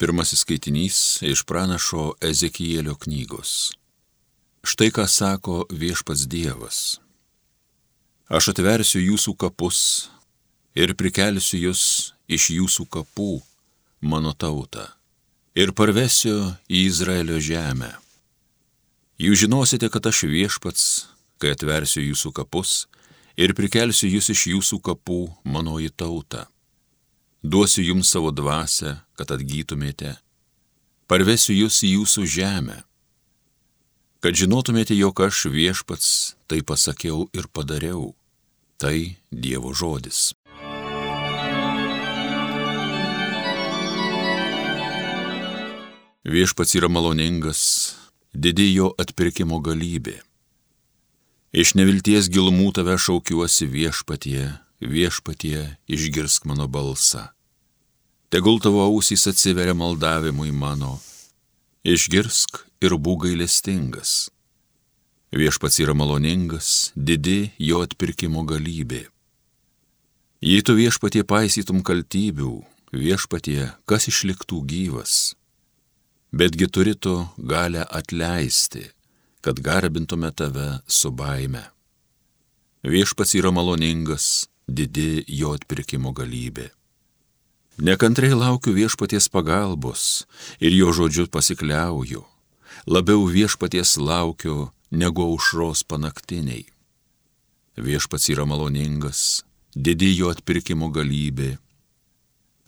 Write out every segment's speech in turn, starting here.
Pirmasis skaitinys iš pranašo Ezekielio knygos. Štai ką sako viešpats Dievas. Aš atversiu jūsų kapus ir prikelsiu jūs iš jūsų kapų, mano tautą, ir parvesiu į Izraelio žemę. Jūs žinosite, kad aš viešpats, kai atversiu jūsų kapus ir prikelsiu jūs iš jūsų kapų, manoji tauta duosiu jums savo dvasę, kad atgytumėte, parvesiu jūs į jūsų žemę, kad žinotumėte, jog aš viešpats tai pasakiau ir padariau, tai Dievo žodis. Viešpats yra maloningas, didi jo atpirkimo galybė. Iš nevilties gilumų tave šaukiuosi viešpatie, viešpatie išgirsk mano balsą. Tegul tavo ausys atsiveria maldavimui mano, išgirsk ir būk gailestingas. Viešpats yra maloningas, didi jo atpirkimo galybė. Jei tu viešpatie paisytum kaltybių, viešpatie, kas išliktų gyvas, betgi turi tu galę atleisti, kad garbintume tave su baime. Viešpats yra maloningas, didi jo atpirkimo galybė. Nekantrai laukiu viešpaties pagalbos ir jo žodžiu pasikliauju. Labiau viešpaties laukiu negu aušros panaktiniai. Viešpats yra maloningas, didi jo atpirkimo galybė.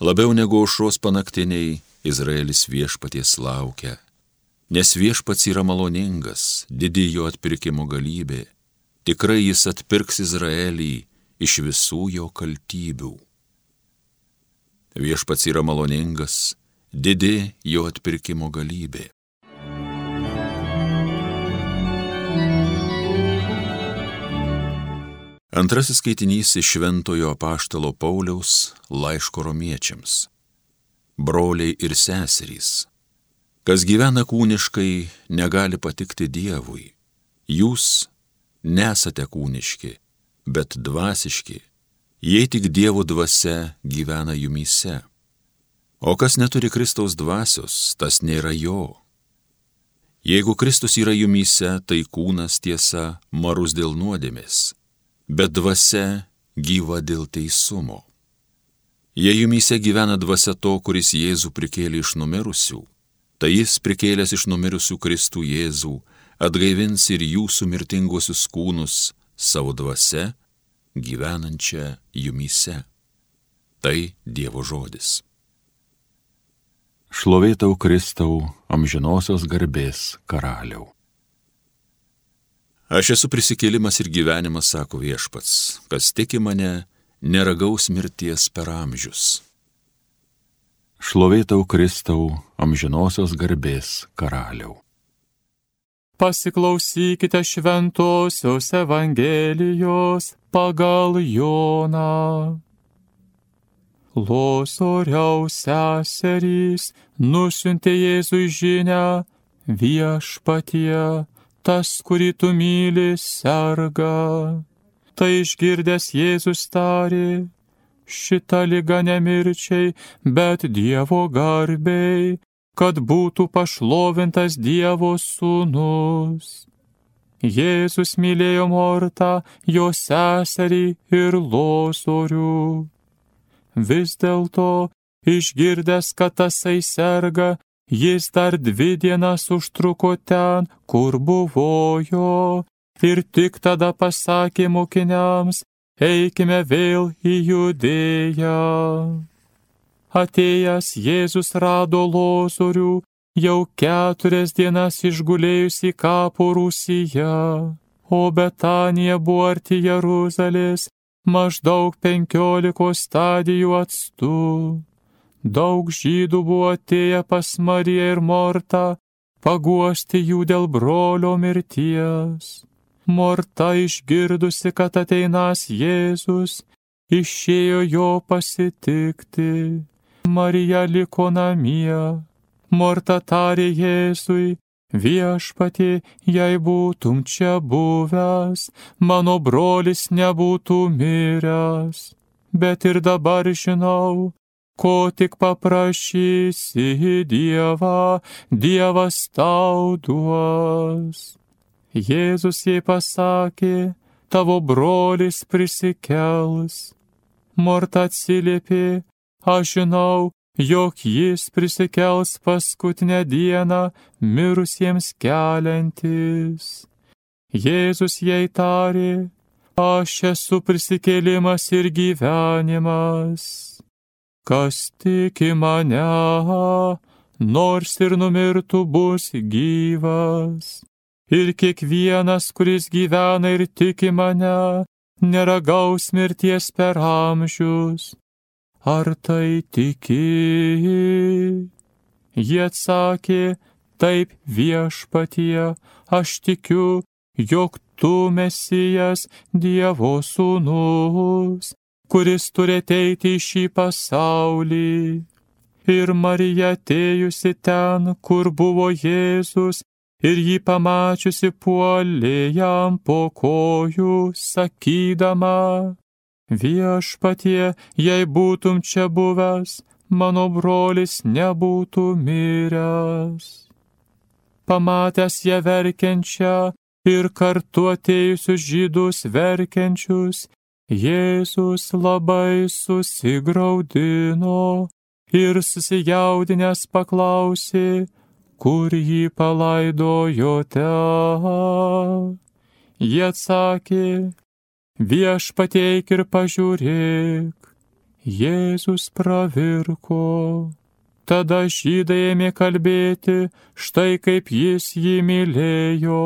Labiau negu aušros panaktiniai Izraelis viešpaties laukia, nes viešpats yra maloningas, didi jo atpirkimo galybė. Tikrai jis atpirks Izraelį iš visų jo kaltybių. Viešpats yra maloningas, didi jo atpirkimo galybė. Antrasis skaitinys iš Šventojo apaštalo Pauliaus laiško romiečiams. Broliai ir seserys, kas gyvena kūniškai, negali patikti Dievui. Jūs nesate kūniški, bet dvasiški, jei tik Dievo dvasia gyvena jumyse. O kas neturi Kristaus dvasios, tas nėra jo. Jeigu Kristus yra jumyse, tai kūnas tiesa marus dėl nuodėmės, bet dvasia gyva dėl teisumo. Jei jumyse gyvena dvasia to, kuris Jėzų prikėlė iš numirusių, tai jis prikėlęs iš numirusių Kristų Jėzų atgaivins ir jūsų mirtinguosius kūnus savo dvasia gyvenančią jumyse. Tai Dievo žodis. Šlovėtau Kristau, amžinosios garbės karaliau. Aš esu prisikėlimas ir gyvenimas, sako viešpats, kas tiki mane, neragaus mirties per amžius. Šlovėtau Kristau, amžinosios garbės karaliau. Pasiklausykite šventosios Evangelijos pagal Joną. Losoriaus seserys nusiuntė Jėzui žinę viešpatie, tas, kurį tu myli, serga. Tai išgirdęs Jėzus tarė, šita lyga nemirčiai, bet Dievo garbei, kad būtų pašlovintas Dievo sūnus. Jėzus mylėjo Mortą, jo seserį ir losorių. Vis dėlto, išgirdęs, kad tasai serga, jis dar dvi dienas užtruko ten, kur buvojo, ir tik tada pasakė mokiniams, eikime vėl į judėją. Atėjęs Jėzus rado lozorių, jau keturias dienas išgulėjusi kapo Rusiją, o Betanija buvo arti Jeruzalės, maždaug penkiolikos stadijų atstu. Daug žydų buvo atėję pas Mariją ir Mortą, paguosti jų dėl brolio mirties. Morta išgirdusi, kad ateinas Jėzus, išėjo jo pasitikti. Marija liko namie. Morta tarė Jėzui, viešpatie, jei būtum čia buvęs, mano brolis nebūtų miręs. Bet ir dabar žinau, ko tik paprašysi Dievą, Dievas tau duos. Jėzus jai pasakė, tavo brolis prisikels. Morta atsiliepė, aš žinau, jog jis prisikels paskutinę dieną mirusiems keliantis. Jėzus jai tarė, aš esu prisikėlimas ir gyvenimas. Kas tiki mane, nors ir numirtų bus gyvas. Ir kiekvienas, kuris gyvena ir tiki mane, neragaus mirties per amžius. Ar tai tiki? Jie atsakė, taip viešpatie, aš tikiu, jog tu mesijas Dievo sūnus, kuris turi ateiti į šį pasaulį. Ir Marija atėjusi ten, kur buvo Jėzus, ir jį pamačiusi puolė jam po kojų, sakydama, viešpatie, jei būtum čia buvęs, mano brolis nebūtų miręs. Pamatęs ją verkiančią ir kartu atėjusius žydus verkiančius, Jėzus labai susigaudino ir susijaudinęs paklausė, kur jį palaidojote. Jie atsakė, viešpateik ir pažiūrėk. Jėzus pravirko. Tada žydai ėmė kalbėti, štai kaip jis jį mylėjo.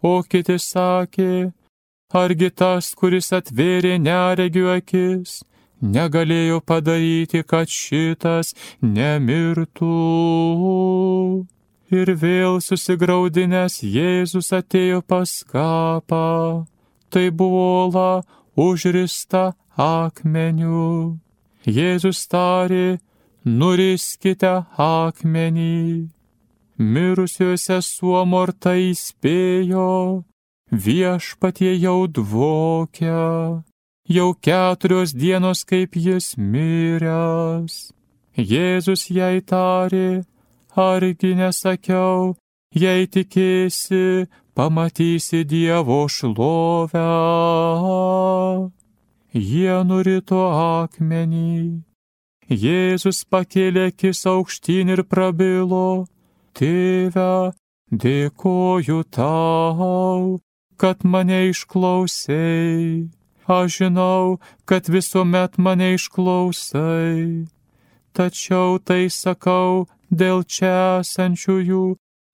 O kiti sakė, Argi tas, kuris atvėrė neregių akis, negalėjo padaryti, kad šitas nemirtų. Ir vėl susigaudinęs Jėzus atėjo pas kapą. Tai buvo užrista akmeniu. Jėzus tarė, nuriskite akmenį. Mirusiuose suomorta įspėjo, viešpatie jau dvokia, jau keturios dienos kaip jis miręs. Jėzus jai tarė, argi nesakiau, jei tikėsi, pamatysi Dievo šlovę. Jie nurito akmenį. Jėzus pakėlė akis aukštyn ir prabilo, Tėve, dėkoju tau, kad mane išklausai. Aš žinau, kad visuomet mane išklausai. Tačiau tai sakau dėl čia esančiųjų,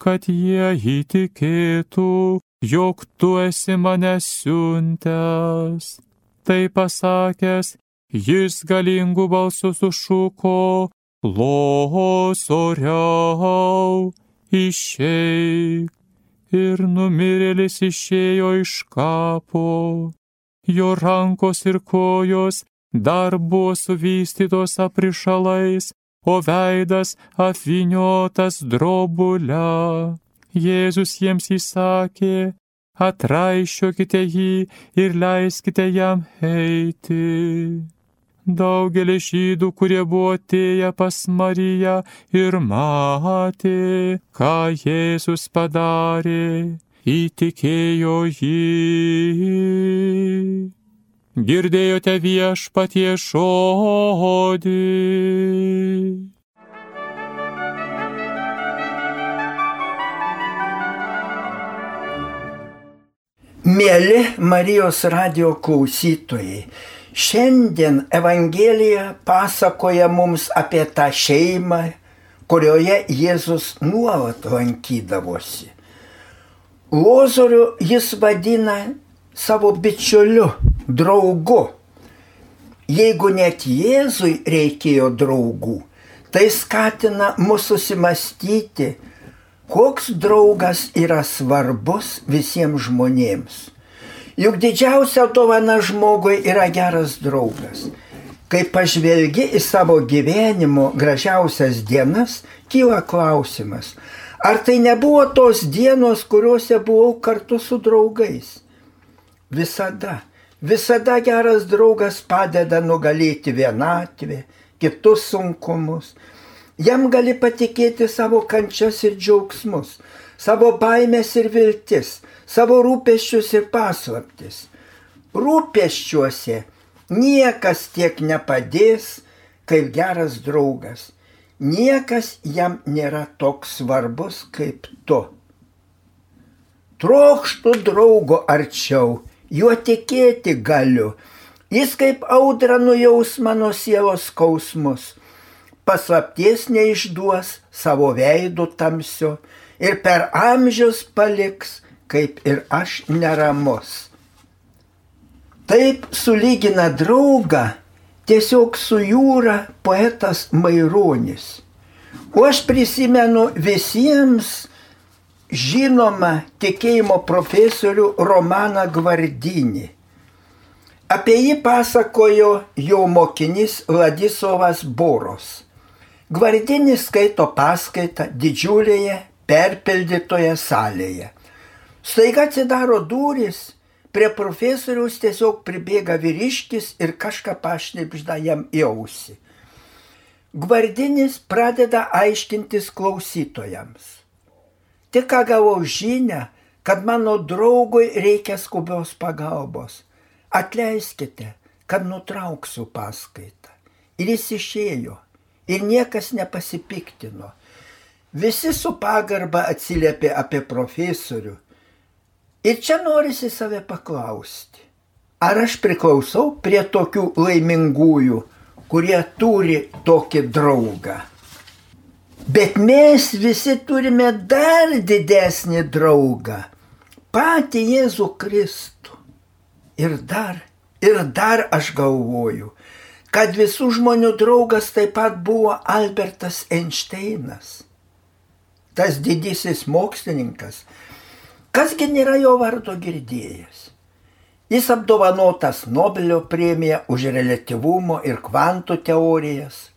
kad jie įtikėtų, jog tu esi mane siuntęs. Tai pasakęs, jis galingų balsų sušuko, losoriau, išeik ir numirėlis išėjo iš kapo. Jo rankos ir kojos dar buvo suvystytos aprišalais, o veidas apviniotas drobulę. Jėzus jiems įsakė, atraišiokite jį ir leiskite jam eiti. Daugelis žydų, kurie buvo atėję pas Mariją ir matė, ką Jėzus padarė, įtikėjo jį. Girdėjote viešpatie žodį. Mėly Marijos radio klausytojai, Šiandien Evangelija pasakoja mums apie tą šeimą, kurioje Jėzus nuolat lankydavosi. Lozorių jis vadina savo bičiuliu, draugu. Jeigu net Jėzui reikėjo draugų, tai skatina mus susimastyti, koks draugas yra svarbus visiems žmonėms. Juk didžiausia dovana žmogui yra geras draugas. Kai pažvelgi į savo gyvenimo gražiausias dienas, kyla klausimas, ar tai nebuvo tos dienos, kuriuose buvau kartu su draugais? Visada, visada geras draugas padeda nugalėti vienatvę, kitus sunkumus. Jam gali patikėti savo kančias ir džiaugsmus, savo baimės ir viltis, savo rūpeščius ir paslaptis. Rūpeščiuose niekas tiek nepadės, kaip geras draugas. Niekas jam nėra toks svarbus kaip tu. Trokštų draugo arčiau, juo tikėti galiu. Jis kaip audra nujaus mano sielos skausmus. Paslapties neišduos savo veidų tamsio ir per amžius paliks, kaip ir aš neramus. Taip sulygina draugą tiesiog su jūra poetas Maironis. O aš prisimenu visiems žinomą tikėjimo profesorių Romaną Gvardinį. Apie jį pasakojo jo mokinys Ladisovas Boros. Gvardinis skaito paskaitą didžiulėje perpildytoje salėje. Staiga atsidaro durys Prie profesoriaus tiesiog pribėga vyriškis ir kažką pašnipžda jam į ausį. Gvardinis pradeda aiškintis klausytojams. Tik ką gavau žinę, kad mano draugui reikia skubios pagalbos. Atleiskite, kad nutrauksiu paskaitą. Ir jis išėjo. Ir niekas nepasipiktino. Visi su pagarba atsiliepė apie profesorių Ir čia norisi save paklausti, ar aš priklausau prie tokių laimingųjų, kurie turi tokį draugą. Bet mes visi turime dar didesnį draugą - patį Jėzų Kristų. Ir dar, ir dar aš galvoju, kad visų žmonių draugas taip pat buvo Albertas Einšteinas. Tas didysis mokslininkas, Kasgi nėra jo vardo girdėjęs? Jis apdovanotas Nobelio premija už relativumo ir kvantų teorijas.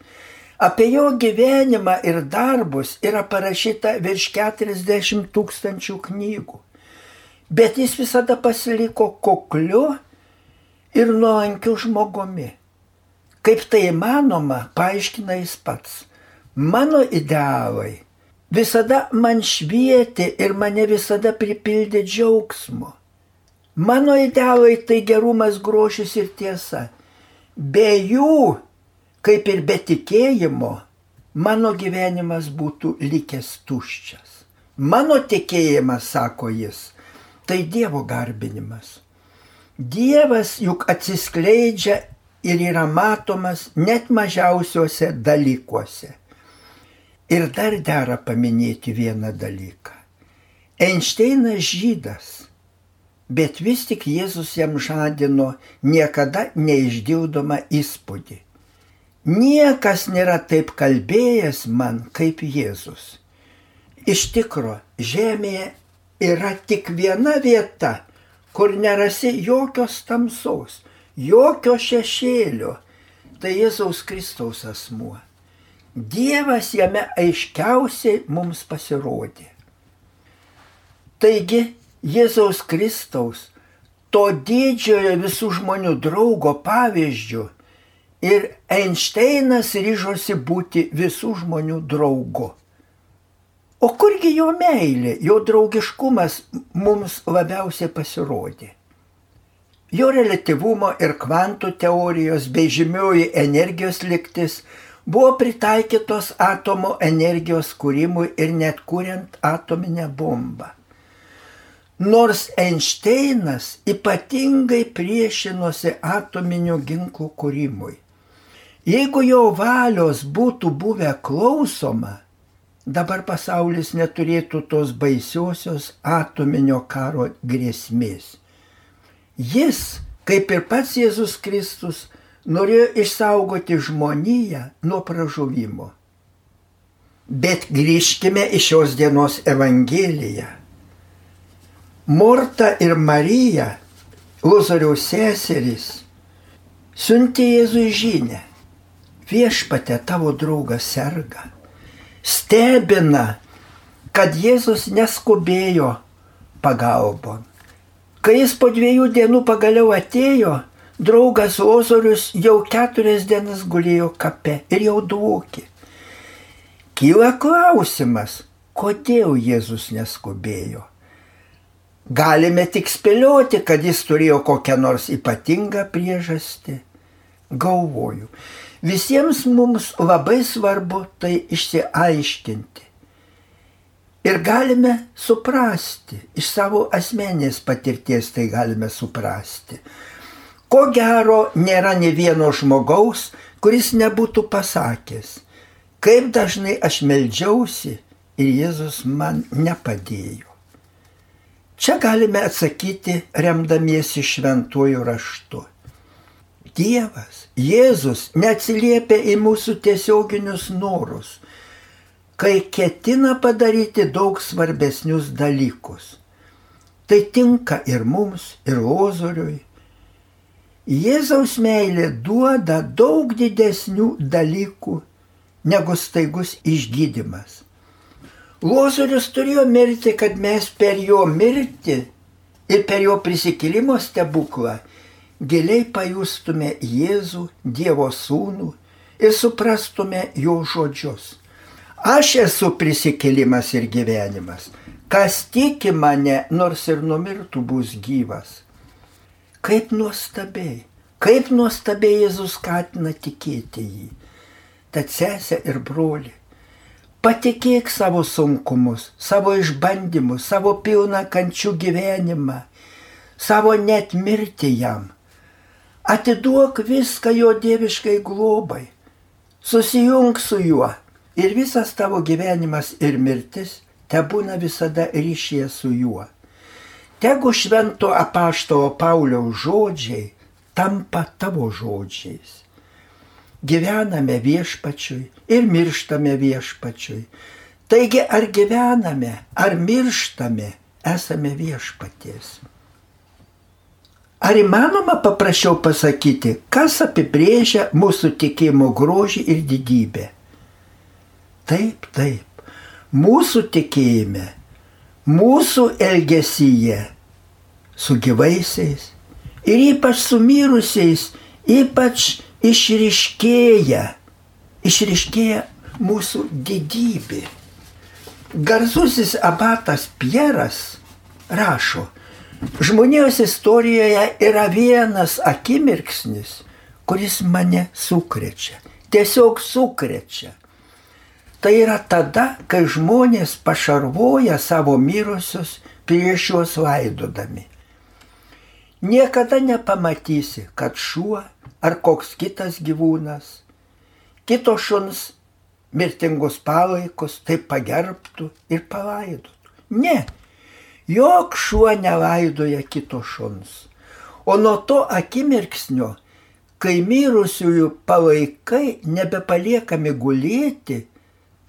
Apie jo gyvenimą ir darbus yra parašyta virš 40 tūkstančių knygų. Bet jis visada pasiliko kukliu ir nuolankiu žmogumi. Kaip tai įmanoma, paaiškina jis pats. Mano idealai visada man švietė ir mane visada pripildė džiaugsmo. Mano idealai tai gerumas, grožis ir tiesa. Be jų, kaip ir be tikėjimo, mano gyvenimas būtų likęs tuščias. Mano tikėjimas, sako jis, tai Dievo garbinimas. Dievas juk atsiskleidžia ir yra matomas net mažiausiuose dalykuose. Ir dar dera paminėti vieną dalyką. Einšteinas žydas, bet vis tik Jėzus jam žadino niekada neišdildomą įspūdį. Niekas nėra taip kalbėjęs man kaip Jėzus. Iš tikro, žemėje yra tik viena vieta, kur nerasi jokios tamsos, jokio šešėlio. Tai Jėzaus Kristaus asmuo. Dievas jame aiškiausiai mums pasirodė. Taigi Jėzaus Kristaus, to didžiojo visų žmonių draugo pavyzdžių ir Einšteinas ryžosi būti visų žmonių draugu. O kurgi jo meilė, jo draugiškumas mums labiausiai pasirodė? Jo relativumo ir kvantų teorijos bei žymioji energijos liktis buvo pritaikytos atomo energijos kūrimui ir net kuriant atominę bombą. Nors Einšteinas ypatingai priešinosi atominių ginklų kūrimui. Jeigu jo valios būtų buvę klausoma, dabar pasaulis neturėtų tos baisiosios atominio karo grėsmės. Jis, kaip ir pats Jėzus Kristus, norėjo išsaugoti žmoniją nuo pražuvimo. Bet grįžkime į šios dienos Evangeliją. Morta ir Marija, Lozoriaus seserys, siuntė Jėzui žinę. Viešpate tavo draugas serga. Stebina, kad Jėzus neskubėjo pagalbon. Kai jis po dviejų dienų pagaliau atėjo, draugas Lozorius jau keturias dienas gulėjo kape ir jau dvokė. Kyla klausimas, kodėl Jėzus neskubėjo. Galime tik spėlioti, kad jis turėjo kokią nors ypatingą priežastį. Galvoju, visiems mums labai svarbu tai išsiaiškinti. Ir galime suprasti, iš savo asmenės patirties tai galime suprasti. Ko gero nėra ne vieno žmogaus, kuris nebūtų pasakęs, kaip dažnai aš meldžiausi ir Jėzus man nepadėjo. Čia galime atsakyti remdamiesi šventuoju raštu. Dievas, Jėzus neatsiliepia į mūsų tiesioginius norus, kai ketina padaryti daug svarbesnius dalykus. Tai tinka ir mums, ir Lozoriui. Jėzaus meilė duoda daug didesnių dalykų negu staigus išgydymas. Lozorius turėjo mirti, kad mes per jo mirtį ir per jo prisikėlimo stebuklą giliai pajustume Jėzų, Dievo sūnų ir suprastume jo žodžius. Aš esu prisikėlimas ir gyvenimas. Kas tiki mane, nors ir numirtų, bus gyvas. Kaip nuostabiai, kaip nuostabiai Jėzus skatina tikėti jį. Tad sesė ir broli, patikėk savo sunkumus, savo išbandymus, savo pilną kančių gyvenimą, savo net mirti jam. Atiduok viską jo dieviškai globai, susijung su juo ir visas tavo gyvenimas ir mirtis te būna visada ryšyje su juo. Tegu švento apaštalo Pauliaus žodžiai tampa tavo žodžiais. Gyvename viešpačiui ir mirštame viešpačiui. Taigi ar gyvename, ar mirštame, esame viešpaties. Ar įmanoma paprasčiau pasakyti, kas apibrėžia mūsų tikėjimo grožį ir didybę? Taip, taip. Mūsų tikėjime, mūsų elgesyje su gyvaisiais ir ypač su mirusiais, ypač išriškėja, išriškėja mūsų didybė. Garsusis abatas Pieras rašo, žmonijos istorijoje yra vienas akimirksnis, kuris mane sukrečia, tiesiog sukrečia. Tai yra tada, kai žmonės pašarvoja savo mirusius prieš juos laidodami. Niekada nepamatysi, kad šuo ar koks kitas gyvūnas, kito šuns mirtingus palaikus taip pagerbtų ir palaidotų. Ne, jok šuo nelaidoja kito šuns. O nuo to akimirksnio, kai mirusiųjų palaikai nebepaliekami gulėti,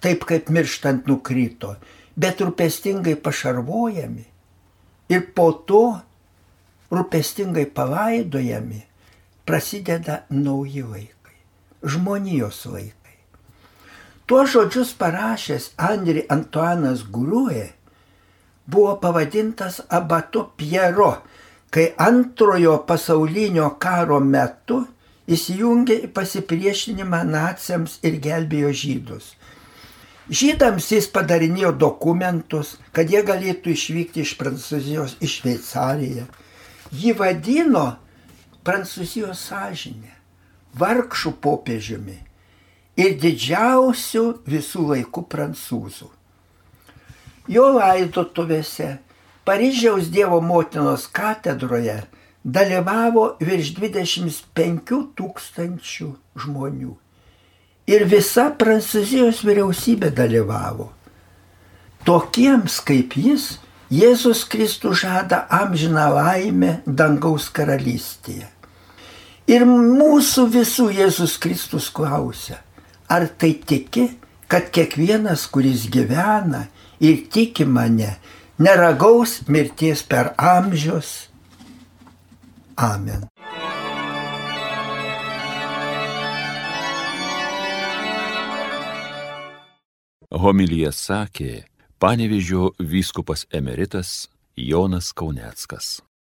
taip kaip mirštant nukrito, bet rūpestingai pašarvojami ir po to rūpestingai palaidojami, prasideda nauji laikai, žmonijos laikai. Tuos žodžius parašęs Andri Antuanas Guruė buvo pavadintas abatu Piero, kai antrojo pasaulinio karo metu įsijungė į pasipriešinimą naciams ir gelbėjo žydus. Žydams jis padarinėjo dokumentus, kad jie galėtų išvykti iš Prancūzijos į Šveicariją. Jį vadino Prancūzijos sąžinė, vargšų popiežiumi ir didžiausių visų laikų prancūzų. Jo laidotuvėse Paryžiaus Dievo motinos katedroje dalyvavo virš 25 tūkstančių žmonių ir visa Prancūzijos vyriausybė dalyvavo. Tokiems kaip jis, Jėzus Kristus žada amžiną laimę dangaus karalystėje. Ir mūsų visų Jėzus Kristus klausia, ar tai tiki, kad kiekvienas, kuris gyvena ir tiki mane, neragaus mirties per amžius. Amen. Homilyje sakė panevižio vyskupas emeritas Jonas Kauneckas.